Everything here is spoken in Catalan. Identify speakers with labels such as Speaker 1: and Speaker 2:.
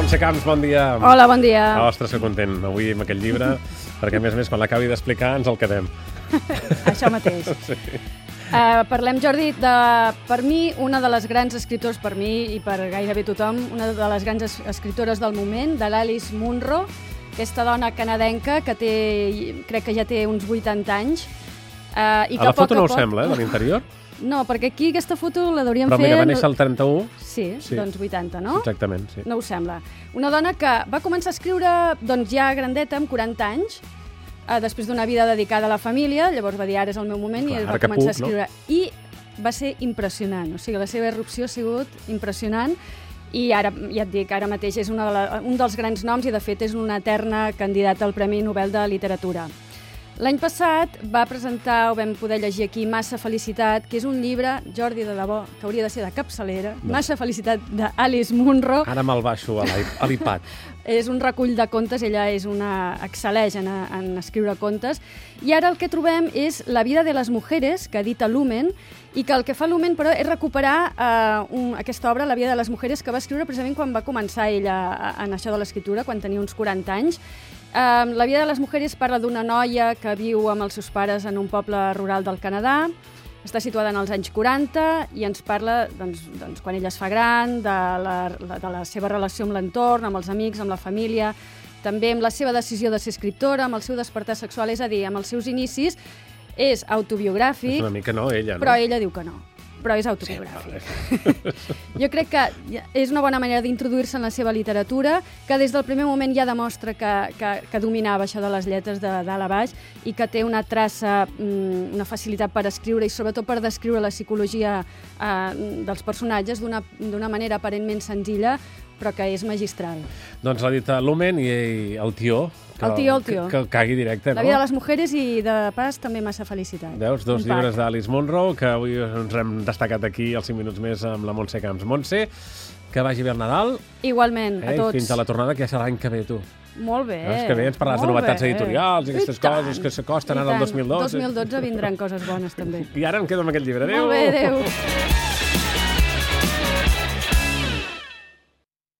Speaker 1: Montse Camps, bon dia.
Speaker 2: Hola, bon dia.
Speaker 1: Ostres, que content avui amb aquest llibre, perquè a més a més, quan l'acabi d'explicar, ens el quedem.
Speaker 2: Això mateix.
Speaker 1: Sí.
Speaker 2: Uh, parlem, Jordi, de, per mi, una de les grans escriptors, per mi i per gairebé tothom, una de les grans es escriptores del moment, de l'Alice Munro, aquesta dona canadenca que té, crec que ja té uns 80 anys. Uh, i que
Speaker 1: a la foto
Speaker 2: a
Speaker 1: no ho sembla, eh, de l'interior?
Speaker 2: No, perquè aquí aquesta foto la
Speaker 1: Però
Speaker 2: fer...
Speaker 1: mira, va néixer el 31.
Speaker 2: Sí,
Speaker 1: Sí.
Speaker 2: doncs 80, no?
Speaker 1: Exactament, sí.
Speaker 2: No ho sembla. Una dona que va començar a escriure doncs, ja grandeta, amb 40 anys, eh, després d'una vida dedicada a la família, llavors va dir ara és el meu moment
Speaker 1: Clar,
Speaker 2: i va començar
Speaker 1: puc,
Speaker 2: a escriure. I va ser impressionant, o sigui, la seva erupció ha sigut impressionant i ara, ja et dic, ara mateix és una de la, un dels grans noms i de fet és una eterna candidata al Premi Nobel de Literatura. L'any passat va presentar, ho vam poder llegir aquí, Massa Felicitat, que és un llibre, Jordi de debò, que hauria de ser de capçalera, Massa Felicitat d'Alice Munro.
Speaker 1: Ara me'l baixo a l'iPad.
Speaker 2: És un recull de contes, ella és una excel·leix en, en escriure contes. I ara el que trobem és La vida de les mujeres, que edita Lumen, i que el que fa Lumen, però, és recuperar eh, un, aquesta obra, La vida de les mujeres, que va escriure precisament quan va començar ella en això de l'escriptura, quan tenia uns 40 anys. Eh, la vida de les mujeres parla d'una noia que viu amb els seus pares en un poble rural del Canadà, està situada en els anys 40 i ens parla doncs, doncs, quan ella es fa gran, de la, de la seva relació amb l'entorn, amb els amics, amb la família, també amb la seva decisió de ser escriptora, amb el seu despertar sexual, és a dir, amb els seus inicis, és
Speaker 1: És
Speaker 2: autobiogràfic,
Speaker 1: una mica no, ella, no?
Speaker 2: però ella diu que no però és autobiogràfic. jo crec que és una bona manera d'introduir-se en la seva literatura, que des del primer moment ja demostra que, que, que dominava això de les lletres de dalt a baix i que té una traça, mm, una facilitat per escriure i sobretot per descriure la psicologia eh, dels personatges d'una manera aparentment senzilla, però que és magistral.
Speaker 1: Doncs l'ha dit a Lumen i, el tió. Que,
Speaker 2: El tió, el tió.
Speaker 1: Que, que cagui directe,
Speaker 2: La
Speaker 1: no?
Speaker 2: vida de les mujeres i de pas també massa felicitat.
Speaker 1: Veus, dos
Speaker 2: Un
Speaker 1: llibres d'Alice Munro, que avui ens hem destacat aquí als 5 minuts més amb la Montse Camps. Montse, que vagi bé el Nadal,
Speaker 2: Igualment,
Speaker 1: eh,
Speaker 2: a
Speaker 1: i
Speaker 2: tots.
Speaker 1: fins a la tornada, que ja serà l'any que ve, tu.
Speaker 2: Molt bé.
Speaker 1: Veus que bé, ens parlaràs de novetats
Speaker 2: bé.
Speaker 1: editorials i aquestes
Speaker 2: I tant.
Speaker 1: coses que s'acosten ara al
Speaker 2: tant.
Speaker 1: 2012.
Speaker 2: 2012 vindran coses bones, també.
Speaker 1: I ara em quedo amb aquest llibre. Adéu!
Speaker 2: Molt bé, adéu.